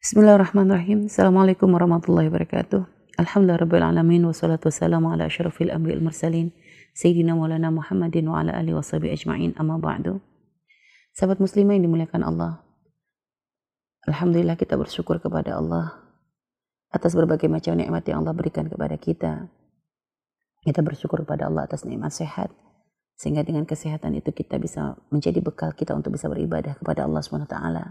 Bismillahirrahmanirrahim. Assalamualaikum warahmatullahi wabarakatuh. Alhamdulillah alamin wassalatu wassalamu ala asyrafil anbiya'il mursalin sayyidina maulana Muhammadin wa ala alihi washabihi ajma'in amma ba'du. Sahabat muslimah yang dimuliakan Allah. Alhamdulillah kita bersyukur kepada Allah atas berbagai macam nikmat yang Allah berikan kepada kita. Kita bersyukur kepada Allah atas nikmat sehat sehingga dengan kesehatan itu kita bisa menjadi bekal kita untuk bisa beribadah kepada Allah Subhanahu wa taala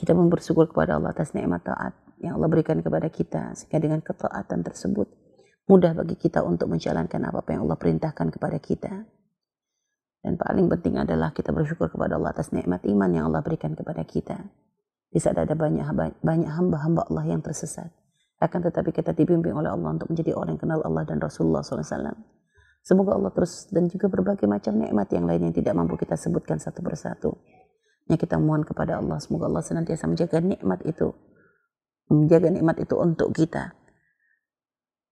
kita pun bersyukur kepada Allah atas nikmat taat yang Allah berikan kepada kita sehingga dengan ketaatan tersebut mudah bagi kita untuk menjalankan apa-apa yang Allah perintahkan kepada kita. Dan paling penting adalah kita bersyukur kepada Allah atas nikmat iman yang Allah berikan kepada kita. Di saat ada banyak banyak hamba-hamba Allah yang tersesat. Akan tetapi kita dibimbing oleh Allah untuk menjadi orang yang kenal Allah dan Rasulullah SAW. Semoga Allah terus dan juga berbagai macam nikmat yang lain yang tidak mampu kita sebutkan satu persatu Ya kita mohon kepada Allah semoga Allah senantiasa menjaga nikmat itu. Menjaga nikmat itu untuk kita.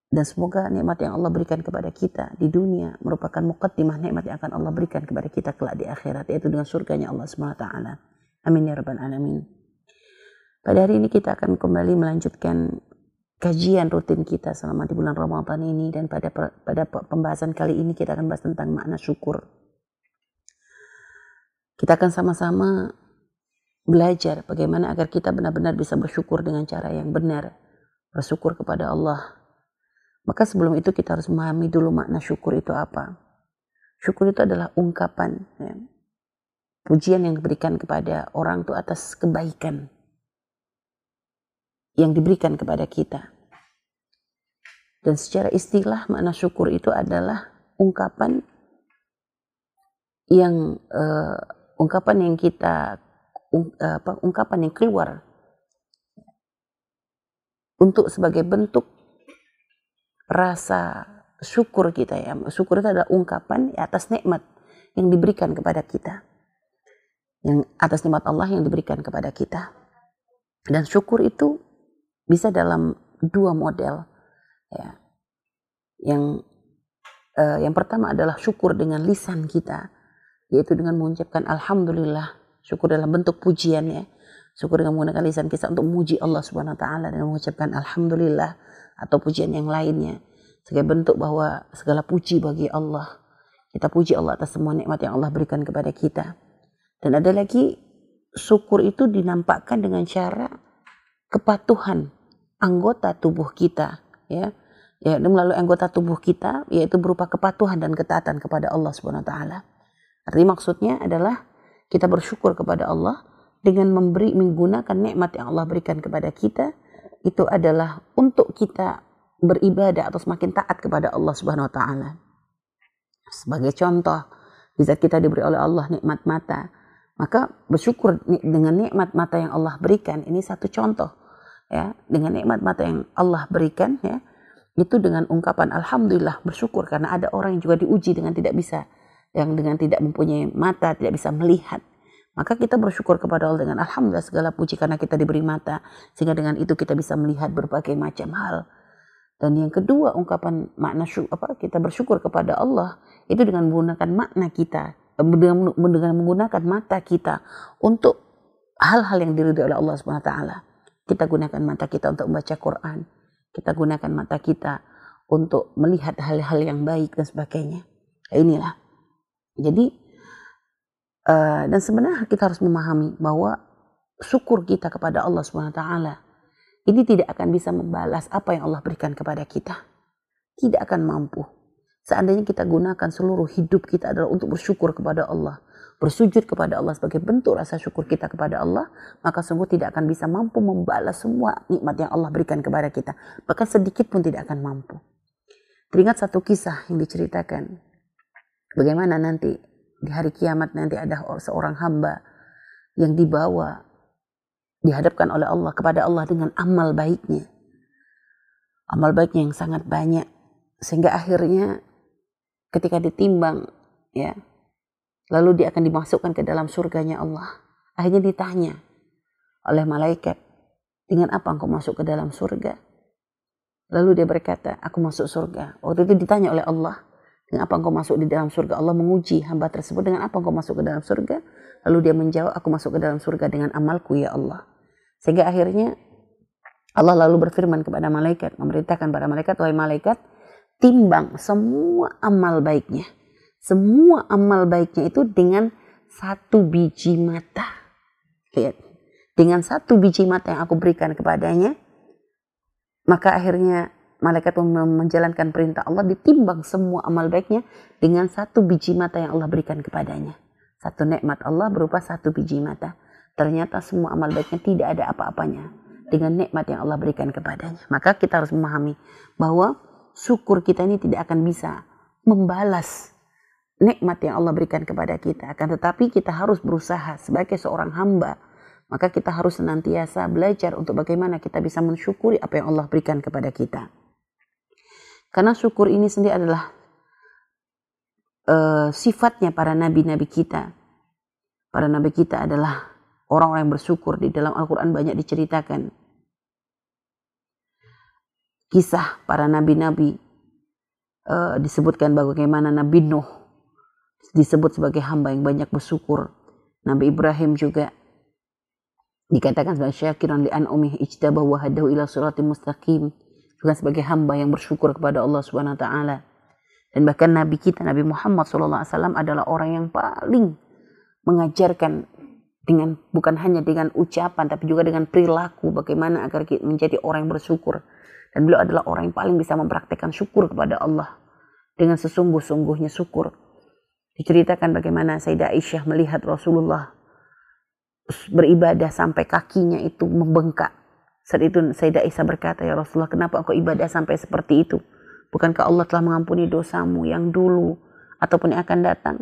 Dan semoga nikmat yang Allah berikan kepada kita di dunia merupakan mukaddimah nikmat yang akan Allah berikan kepada kita kelak di akhirat yaitu dengan surganya Allah SWT. Amin ya rabbal alamin. Pada hari ini kita akan kembali melanjutkan kajian rutin kita selama di bulan Ramadan ini dan pada pada pembahasan kali ini kita akan bahas tentang makna syukur. Kita akan sama-sama belajar bagaimana agar kita benar-benar bisa bersyukur dengan cara yang benar. Bersyukur kepada Allah. Maka sebelum itu kita harus memahami dulu makna syukur itu apa. Syukur itu adalah ungkapan. Ya. Pujian yang diberikan kepada orang itu atas kebaikan. Yang diberikan kepada kita. Dan secara istilah makna syukur itu adalah ungkapan yang uh, ungkapan yang kita apa, ungkapan yang keluar untuk sebagai bentuk rasa syukur kita ya. Syukur itu adalah ungkapan atas nikmat yang diberikan kepada kita. Yang atas nikmat Allah yang diberikan kepada kita. Dan syukur itu bisa dalam dua model ya. Yang uh, yang pertama adalah syukur dengan lisan kita yaitu dengan mengucapkan alhamdulillah syukur dalam bentuk pujian ya. Syukur dengan menggunakan lisan kita untuk memuji Allah Subhanahu wa taala dengan mengucapkan alhamdulillah atau pujian yang lainnya. Sebagai bentuk bahwa segala puji bagi Allah. Kita puji Allah atas semua nikmat yang Allah berikan kepada kita. Dan ada lagi syukur itu dinampakkan dengan cara kepatuhan anggota tubuh kita ya. Ya melalui anggota tubuh kita yaitu berupa kepatuhan dan ketaatan kepada Allah Subhanahu wa taala Artinya maksudnya adalah kita bersyukur kepada Allah dengan memberi menggunakan nikmat yang Allah berikan kepada kita itu adalah untuk kita beribadah atau semakin taat kepada Allah Subhanahu wa taala. Sebagai contoh, bisa kita diberi oleh Allah nikmat mata, maka bersyukur dengan nikmat mata yang Allah berikan. Ini satu contoh ya, dengan nikmat mata yang Allah berikan ya. Itu dengan ungkapan alhamdulillah bersyukur karena ada orang yang juga diuji dengan tidak bisa yang dengan tidak mempunyai mata, tidak bisa melihat. Maka kita bersyukur kepada Allah dengan Alhamdulillah segala puji karena kita diberi mata. Sehingga dengan itu kita bisa melihat berbagai macam hal. Dan yang kedua ungkapan makna apa kita bersyukur kepada Allah itu dengan menggunakan makna kita, dengan, dengan menggunakan mata kita untuk hal-hal yang diridhoi oleh Allah Subhanahu taala. Kita gunakan mata kita untuk membaca Quran. Kita gunakan mata kita untuk melihat hal-hal yang baik dan sebagainya. Inilah jadi uh, dan sebenarnya kita harus memahami bahwa syukur kita kepada Allah Subhanahu taala ini tidak akan bisa membalas apa yang Allah berikan kepada kita. Tidak akan mampu. Seandainya kita gunakan seluruh hidup kita adalah untuk bersyukur kepada Allah, bersujud kepada Allah sebagai bentuk rasa syukur kita kepada Allah, maka sungguh tidak akan bisa mampu membalas semua nikmat yang Allah berikan kepada kita. Bahkan sedikit pun tidak akan mampu. Teringat satu kisah yang diceritakan Bagaimana nanti di hari kiamat nanti ada seorang hamba yang dibawa dihadapkan oleh Allah kepada Allah dengan amal baiknya. Amal baiknya yang sangat banyak sehingga akhirnya ketika ditimbang ya lalu dia akan dimasukkan ke dalam surganya Allah. Akhirnya ditanya oleh malaikat, dengan apa engkau masuk ke dalam surga? Lalu dia berkata, aku masuk surga. Waktu itu ditanya oleh Allah, dengan apa engkau masuk di dalam surga? Allah menguji hamba tersebut dengan apa engkau masuk ke dalam surga? Lalu dia menjawab, aku masuk ke dalam surga dengan amalku ya Allah. Sehingga akhirnya Allah lalu berfirman kepada malaikat, memerintahkan para malaikat, wahai malaikat, timbang semua amal baiknya. Semua amal baiknya itu dengan satu biji mata. Lihat, dengan satu biji mata yang aku berikan kepadanya, maka akhirnya malaikat menjalankan perintah Allah ditimbang semua amal baiknya dengan satu biji mata yang Allah berikan kepadanya. Satu nikmat Allah berupa satu biji mata. Ternyata semua amal baiknya tidak ada apa-apanya dengan nikmat yang Allah berikan kepadanya. Maka kita harus memahami bahwa syukur kita ini tidak akan bisa membalas nikmat yang Allah berikan kepada kita. Akan tetapi kita harus berusaha sebagai seorang hamba. Maka kita harus senantiasa belajar untuk bagaimana kita bisa mensyukuri apa yang Allah berikan kepada kita. Karena syukur ini sendiri adalah uh, sifatnya para nabi-nabi kita. Para nabi kita adalah orang-orang yang bersyukur. Di dalam Al-Quran banyak diceritakan. Kisah para nabi-nabi. Uh, disebutkan bagaimana Nabi Nuh disebut sebagai hamba yang banyak bersyukur. Nabi Ibrahim juga dikatakan sebagai syakiran li an'umih ijtabah wa hadahu ila suratim mustaqim juga sebagai hamba yang bersyukur kepada Allah Subhanahu wa taala. Dan bahkan nabi kita Nabi Muhammad SAW adalah orang yang paling mengajarkan dengan bukan hanya dengan ucapan tapi juga dengan perilaku bagaimana agar kita menjadi orang yang bersyukur. Dan beliau adalah orang yang paling bisa mempraktekkan syukur kepada Allah dengan sesungguh-sungguhnya syukur. Diceritakan bagaimana Sayyidah Aisyah melihat Rasulullah beribadah sampai kakinya itu membengkak. Saat itu Sayyidah Aisyah berkata, Ya Rasulullah, kenapa engkau ibadah sampai seperti itu? Bukankah Allah telah mengampuni dosamu yang dulu ataupun yang akan datang?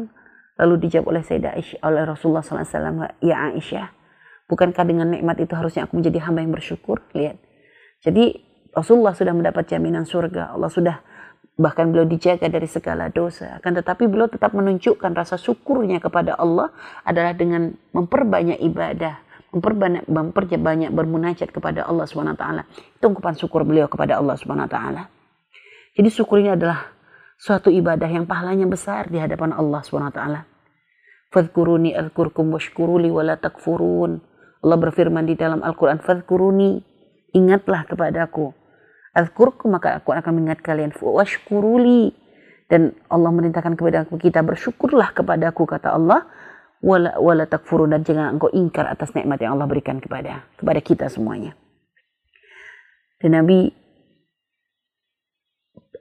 Lalu dijawab oleh Sayyidah Aisyah, oleh Rasulullah SAW, Ya Aisyah, bukankah dengan nikmat itu harusnya aku menjadi hamba yang bersyukur? Lihat. Jadi Rasulullah sudah mendapat jaminan surga. Allah sudah bahkan beliau dijaga dari segala dosa. Akan tetapi beliau tetap menunjukkan rasa syukurnya kepada Allah adalah dengan memperbanyak ibadah, memperbanyak, memperbanyak bermunajat kepada Allah swt. Itu ungkapan syukur beliau kepada Allah swt. Jadi syukur ini adalah suatu ibadah yang pahalanya besar di hadapan Allah swt. Fadkuruni alkurkum washkuruli wala takfurun. Allah berfirman di dalam Al-Quran, Fadkuruni, ingatlah kepadaku Azkurku maka aku akan mengingat kalian. Washkuruli. Dan Allah merintahkan kepada kita bersyukurlah kepada aku kata Allah. Wala, wala takfurun dan jangan engkau ingkar atas nikmat yang Allah berikan kepada kepada kita semuanya. Dan Nabi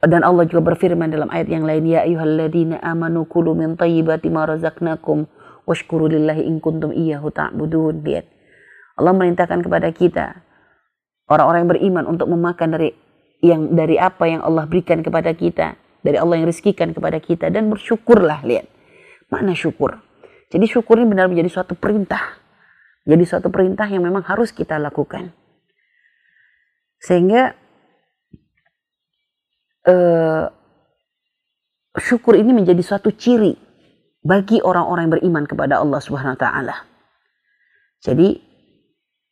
dan Allah juga berfirman dalam ayat yang lain ya ayyuhalladzina amanu kulu min thayyibati ma razaqnakum washkuru lillahi in kuntum iyyahu ta'budun lihat Allah merintahkan kepada kita orang-orang yang beriman untuk memakan dari yang dari apa yang Allah berikan kepada kita, dari Allah yang rizkikan kepada kita dan bersyukurlah lihat. Mana syukur? Jadi syukur ini benar menjadi suatu perintah. Jadi suatu perintah yang memang harus kita lakukan. Sehingga uh, syukur ini menjadi suatu ciri bagi orang-orang yang beriman kepada Allah Subhanahu wa taala. Jadi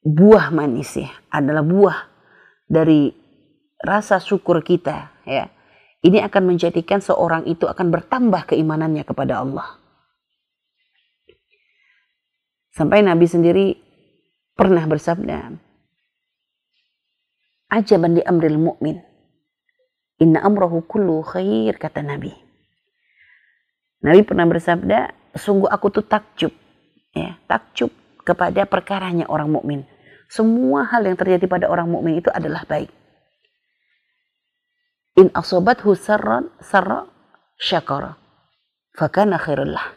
buah manis ya adalah buah dari rasa syukur kita ya ini akan menjadikan seorang itu akan bertambah keimanannya kepada Allah sampai Nabi sendiri pernah bersabda ajaban di amril mu'min. Inna amrahu kullu khair kata Nabi. Nabi pernah bersabda sungguh aku tuh takjub ya takjub kepada perkaranya orang mukmin. Semua hal yang terjadi pada orang mukmin itu adalah baik. In asobathu sarran sarra syakara. Fakana khairullah.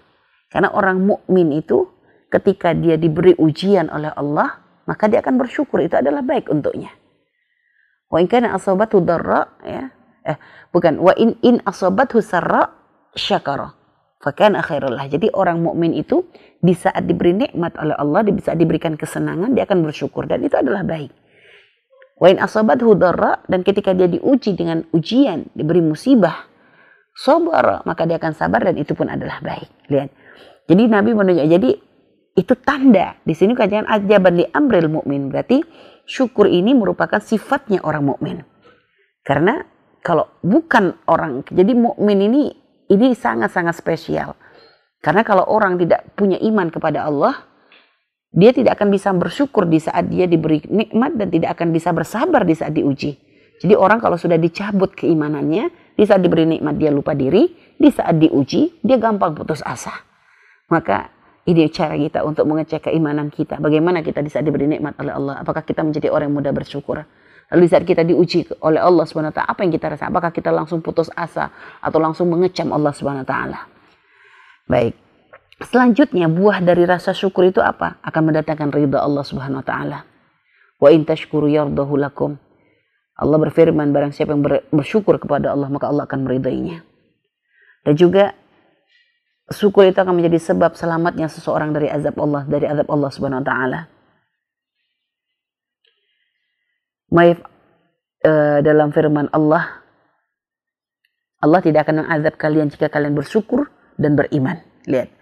Karena orang mukmin itu ketika dia diberi ujian oleh Allah maka dia akan bersyukur. Itu adalah baik untuknya. Wa in kana asobathu darra ya. Eh bukan. Wa in in asobathu sarra syakara. Fakana khairullah jadi orang mukmin itu di saat diberi nikmat oleh Allah di saat diberikan kesenangan dia akan bersyukur. Dan itu adalah baik. Wa in asabathu darra dan ketika dia diuji dengan ujian, diberi musibah, sabar, maka dia akan sabar dan itu pun adalah baik. Lihat. Jadi Nabi menunjuk jadi itu tanda. Di sini kajian ajaban li amril mukmin. Berarti syukur ini merupakan sifatnya orang mukmin. Karena kalau bukan orang, jadi mukmin ini ini sangat-sangat spesial. Karena kalau orang tidak punya iman kepada Allah, dia tidak akan bisa bersyukur di saat dia diberi nikmat dan tidak akan bisa bersabar di saat diuji. Jadi orang kalau sudah dicabut keimanannya, di saat diberi nikmat dia lupa diri, di saat diuji dia gampang putus asa. Maka ini cara kita untuk mengecek keimanan kita. Bagaimana kita di saat diberi nikmat oleh Allah? Apakah kita menjadi orang yang mudah bersyukur? Lalu saat kita diuji oleh Allah SWT, apa yang kita rasa? Apakah kita langsung putus asa atau langsung mengecam Allah SWT? Baik. Selanjutnya buah dari rasa syukur itu apa? Akan mendatangkan ridha Allah Subhanahu wa taala. Wa in tashkuru lakum. Allah berfirman barang siapa yang bersyukur kepada Allah maka Allah akan meridainya. Dan juga syukur itu akan menjadi sebab selamatnya seseorang dari azab Allah, dari azab Allah Subhanahu wa taala. Maif uh, dalam firman Allah Allah tidak akan mengazab kalian jika kalian bersyukur dan beriman. Lihat.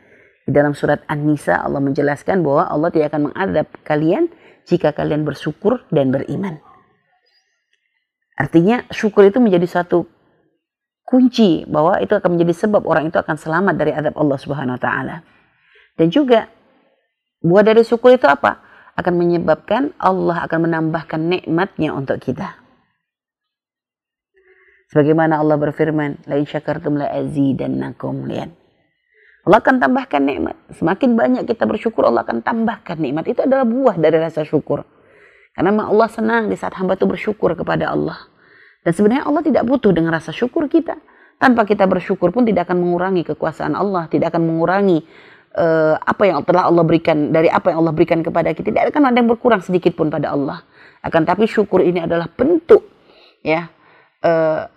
Di dalam surat An-Nisa Allah menjelaskan bahwa Allah tidak akan mengadab kalian jika kalian bersyukur dan beriman. Artinya syukur itu menjadi suatu kunci bahwa itu akan menjadi sebab orang itu akan selamat dari adab Allah Subhanahu wa taala. Dan juga buah dari syukur itu apa? Akan menyebabkan Allah akan menambahkan nikmatnya untuk kita. Sebagaimana Allah berfirman, "La in syakartum la azidannakum." Lihat. Allah akan tambahkan nikmat. Semakin banyak kita bersyukur, Allah akan tambahkan nikmat. Itu adalah buah dari rasa syukur. Karena Allah senang di saat hamba itu bersyukur kepada Allah. Dan sebenarnya Allah tidak butuh dengan rasa syukur kita. Tanpa kita bersyukur pun tidak akan mengurangi kekuasaan Allah, tidak akan mengurangi uh, apa yang telah Allah berikan dari apa yang Allah berikan kepada kita. Tidak akan ada yang berkurang sedikit pun pada Allah. Akan tapi syukur ini adalah bentuk ya uh,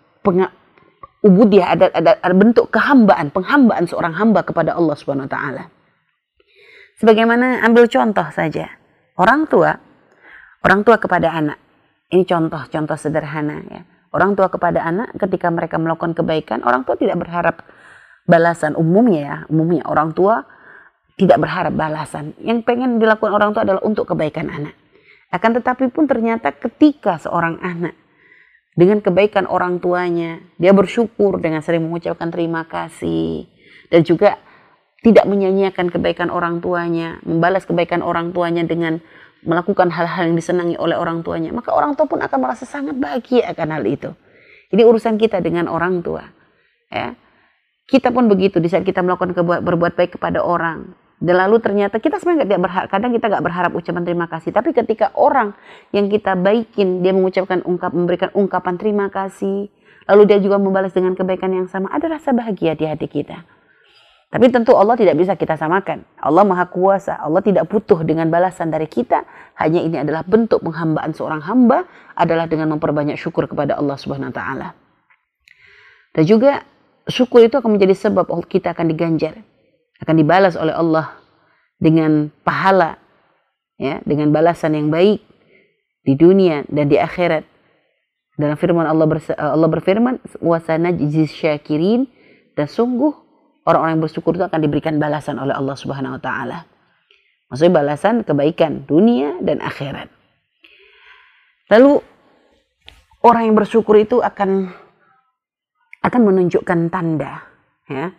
ubudiyah ada, ada, ada bentuk kehambaan, penghambaan seorang hamba kepada Allah Subhanahu wa taala. Sebagaimana ambil contoh saja. Orang tua, orang tua kepada anak. Ini contoh-contoh sederhana ya. Orang tua kepada anak ketika mereka melakukan kebaikan, orang tua tidak berharap balasan umumnya ya. Umumnya orang tua tidak berharap balasan. Yang pengen dilakukan orang tua adalah untuk kebaikan anak. Akan tetapi pun ternyata ketika seorang anak dengan kebaikan orang tuanya. Dia bersyukur dengan sering mengucapkan terima kasih dan juga tidak menyanyiakan kebaikan orang tuanya, membalas kebaikan orang tuanya dengan melakukan hal-hal yang disenangi oleh orang tuanya, maka orang tua pun akan merasa sangat bahagia akan hal itu. Ini urusan kita dengan orang tua. Ya. Kita pun begitu di saat kita melakukan berbuat baik kepada orang, dan lalu ternyata kita sebenarnya tidak berharap, kadang kita nggak berharap ucapan terima kasih. Tapi ketika orang yang kita baikin, dia mengucapkan ungkap, memberikan ungkapan terima kasih, lalu dia juga membalas dengan kebaikan yang sama, ada rasa bahagia di hati kita. Tapi tentu Allah tidak bisa kita samakan. Allah Maha Kuasa. Allah tidak butuh dengan balasan dari kita. Hanya ini adalah bentuk penghambaan seorang hamba adalah dengan memperbanyak syukur kepada Allah Subhanahu wa taala. Dan juga syukur itu akan menjadi sebab kita akan diganjar akan dibalas oleh Allah dengan pahala ya dengan balasan yang baik di dunia dan di akhirat dalam firman Allah Allah berfirman wasanajzi syakirin dan sungguh orang-orang yang bersyukur itu akan diberikan balasan oleh Allah Subhanahu wa taala. Maksudnya balasan kebaikan dunia dan akhirat. Lalu orang yang bersyukur itu akan akan menunjukkan tanda ya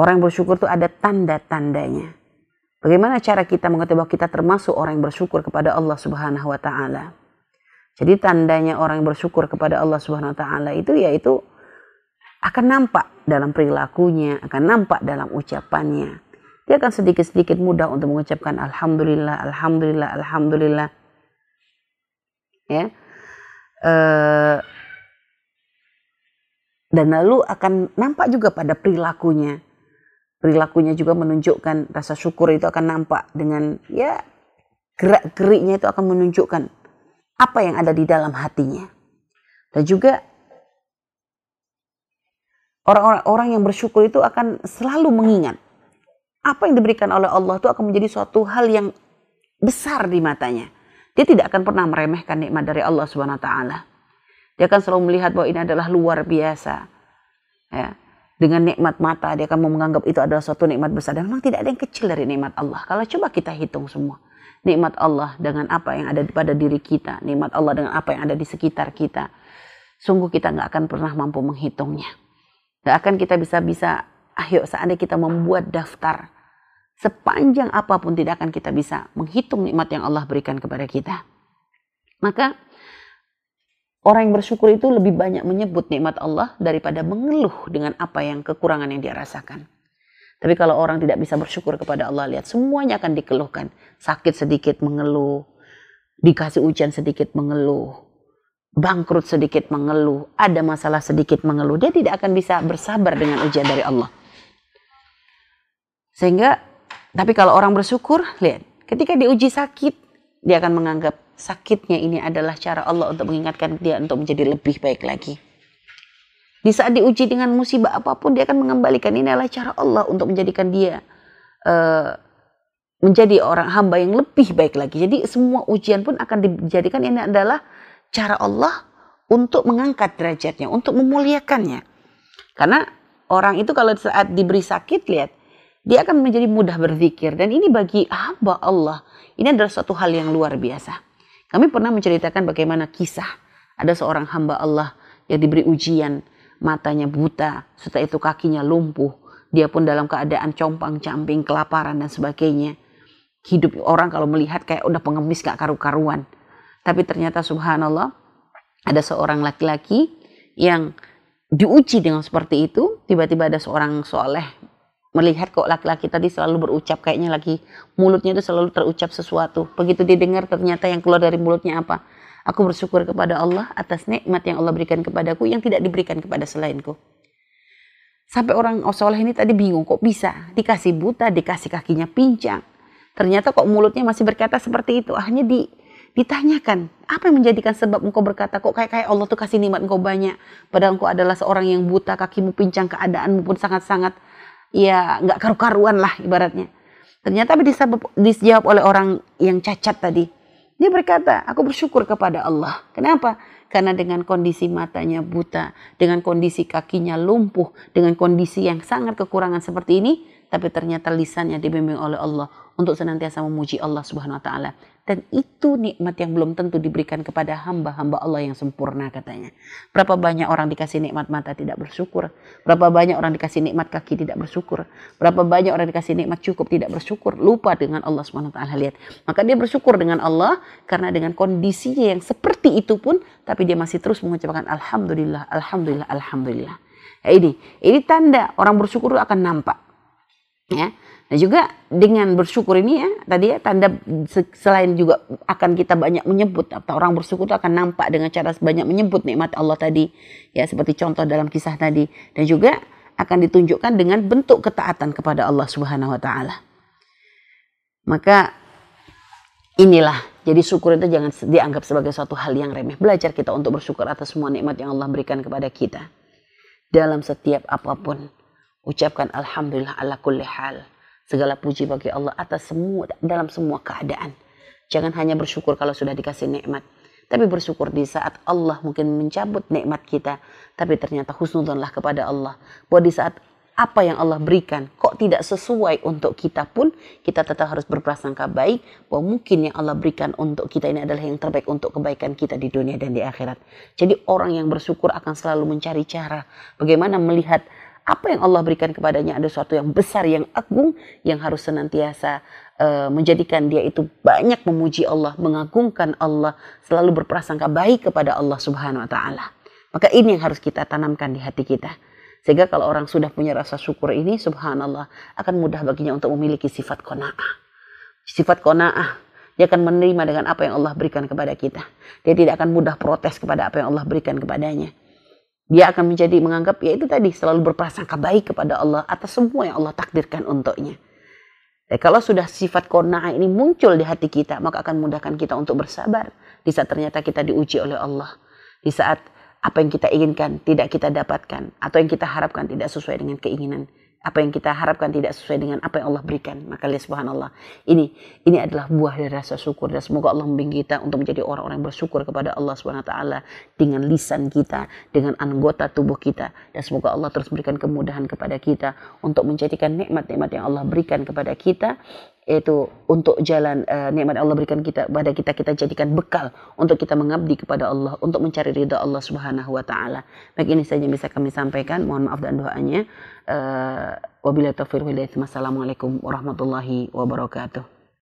Orang yang bersyukur itu ada tanda-tandanya. Bagaimana cara kita mengetahui bahwa kita termasuk orang yang bersyukur kepada Allah Subhanahu wa taala? Jadi tandanya orang yang bersyukur kepada Allah Subhanahu wa taala itu yaitu akan nampak dalam perilakunya, akan nampak dalam ucapannya. Dia akan sedikit-sedikit mudah untuk mengucapkan alhamdulillah, alhamdulillah, alhamdulillah. Ya. Uh, dan lalu akan nampak juga pada perilakunya perilakunya juga menunjukkan rasa syukur itu akan nampak dengan ya gerak-geriknya itu akan menunjukkan apa yang ada di dalam hatinya. Dan juga orang-orang yang bersyukur itu akan selalu mengingat apa yang diberikan oleh Allah itu akan menjadi suatu hal yang besar di matanya. Dia tidak akan pernah meremehkan nikmat dari Allah Subhanahu wa taala. Dia akan selalu melihat bahwa ini adalah luar biasa. Ya dengan nikmat mata dia akan menganggap itu adalah suatu nikmat besar dan memang tidak ada yang kecil dari nikmat Allah kalau coba kita hitung semua nikmat Allah dengan apa yang ada pada diri kita nikmat Allah dengan apa yang ada di sekitar kita sungguh kita nggak akan pernah mampu menghitungnya nggak akan kita bisa bisa ayo seandainya kita membuat daftar sepanjang apa pun tidak akan kita bisa menghitung nikmat yang Allah berikan kepada kita. Maka orang yang bersyukur itu lebih banyak menyebut nikmat Allah daripada mengeluh dengan apa yang kekurangan yang dia rasakan. Tapi kalau orang tidak bisa bersyukur kepada Allah, lihat semuanya akan dikeluhkan. Sakit sedikit mengeluh, dikasih ujian sedikit mengeluh, bangkrut sedikit mengeluh, ada masalah sedikit mengeluh. Dia tidak akan bisa bersabar dengan ujian dari Allah. Sehingga, tapi kalau orang bersyukur, lihat, ketika diuji sakit, dia akan menganggap sakitnya ini adalah cara Allah untuk mengingatkan dia untuk menjadi lebih baik lagi. Di saat diuji dengan musibah apa pun, dia akan mengembalikan ini adalah cara Allah untuk menjadikan dia uh, menjadi orang hamba yang lebih baik lagi. Jadi semua ujian pun akan dijadikan ini adalah cara Allah untuk mengangkat derajatnya, untuk memuliakannya. Karena orang itu kalau saat diberi sakit, lihat, dia akan menjadi mudah berzikir. Dan ini bagi hamba Allah, ini adalah suatu hal yang luar biasa. Kami pernah menceritakan bagaimana kisah ada seorang hamba Allah yang diberi ujian matanya buta, setelah itu kakinya lumpuh, dia pun dalam keadaan compang-camping, kelaparan dan sebagainya. Hidup orang kalau melihat kayak udah pengemis gak karu-karuan. Tapi ternyata subhanallah ada seorang laki-laki yang diuji dengan seperti itu, tiba-tiba ada seorang soleh melihat kok laki-laki tadi selalu berucap kayaknya lagi mulutnya itu selalu terucap sesuatu. Begitu didengar ternyata yang keluar dari mulutnya apa? Aku bersyukur kepada Allah atas nikmat yang Allah berikan kepadaku yang tidak diberikan kepada selainku. Sampai orang soleh ini tadi bingung kok bisa dikasih buta, dikasih kakinya pincang. Ternyata kok mulutnya masih berkata seperti itu. Akhirnya di, ditanyakan, apa yang menjadikan sebab engkau berkata kok kayak kayak Allah tuh kasih nikmat engkau banyak. Padahal engkau adalah seorang yang buta, kakimu pincang, keadaanmu pun sangat-sangat ya nggak karu-karuan lah ibaratnya. Ternyata dijawab oleh orang yang cacat tadi. Dia berkata, aku bersyukur kepada Allah. Kenapa? Karena dengan kondisi matanya buta, dengan kondisi kakinya lumpuh, dengan kondisi yang sangat kekurangan seperti ini, tapi ternyata lisannya dibimbing oleh Allah untuk senantiasa memuji Allah Subhanahu wa taala. Dan itu nikmat yang belum tentu diberikan kepada hamba-hamba Allah yang sempurna katanya. Berapa banyak orang dikasih nikmat mata tidak bersyukur. Berapa banyak orang dikasih nikmat kaki tidak bersyukur. Berapa banyak orang dikasih nikmat cukup tidak bersyukur. Lupa dengan Allah SWT. Lihat. Maka dia bersyukur dengan Allah karena dengan kondisinya yang seperti itu pun. Tapi dia masih terus mengucapkan Alhamdulillah, Alhamdulillah, Alhamdulillah. Ya, ini, ini tanda orang bersyukur akan nampak. Ya, Nah juga dengan bersyukur ini ya tadi ya tanda selain juga akan kita banyak menyebut atau orang bersyukur itu akan nampak dengan cara banyak menyebut nikmat Allah tadi ya seperti contoh dalam kisah tadi dan juga akan ditunjukkan dengan bentuk ketaatan kepada Allah Subhanahu wa taala. Maka inilah jadi syukur itu jangan dianggap sebagai suatu hal yang remeh. Belajar kita untuk bersyukur atas semua nikmat yang Allah berikan kepada kita. Dalam setiap apa pun ucapkan alhamdulillah ala kulli hal Segala puji bagi Allah atas semua dalam semua keadaan. Jangan hanya bersyukur kalau sudah dikasih nikmat, tapi bersyukur di saat Allah mungkin mencabut nikmat kita, tapi ternyata husnudonlah kepada Allah. Bahwa di saat apa yang Allah berikan kok tidak sesuai untuk kita pun kita tetap harus berprasangka baik bahwa mungkin yang Allah berikan untuk kita ini adalah yang terbaik untuk kebaikan kita di dunia dan di akhirat. Jadi orang yang bersyukur akan selalu mencari cara bagaimana melihat apa yang Allah berikan kepadanya ada sesuatu yang besar, yang agung, yang harus senantiasa uh, menjadikan dia itu banyak memuji Allah, mengagungkan Allah, selalu berprasangka baik kepada Allah Subhanahu wa taala. Maka ini yang harus kita tanamkan di hati kita. Sehingga kalau orang sudah punya rasa syukur ini, subhanallah, akan mudah baginya untuk memiliki sifat kona'ah. Sifat kona'ah, dia akan menerima dengan apa yang Allah berikan kepada kita. Dia tidak akan mudah protes kepada apa yang Allah berikan kepadanya. Dia akan menjadi menganggap ya itu tadi selalu berprasangka baik kepada Allah atas semua yang Allah takdirkan untuknya. Dan kalau sudah sifat kona'ah ini muncul di hati kita, maka akan memudahkan kita untuk bersabar. Di saat ternyata kita diuji oleh Allah. Di saat apa yang kita inginkan tidak kita dapatkan. Atau yang kita harapkan tidak sesuai dengan keinginan apa yang kita harapkan tidak sesuai dengan apa yang Allah berikan. Maka lihat subhanallah. Ini ini adalah buah dari rasa syukur dan semoga Allah membimbing kita untuk menjadi orang-orang yang bersyukur kepada Allah Subhanahu taala dengan lisan kita, dengan anggota tubuh kita dan semoga Allah terus berikan kemudahan kepada kita untuk menjadikan nikmat-nikmat yang Allah berikan kepada kita yaitu untuk jalan uh, nikmat Allah berikan kita pada kita kita jadikan bekal untuk kita mengabdi kepada Allah untuk mencari ridha Allah Subhanahu wa taala. Baik ini saja yang bisa kami sampaikan. Mohon maaf dan doanya. Uh, wabillahi taufiq Wassalamualaikum warahmatullahi wabarakatuh.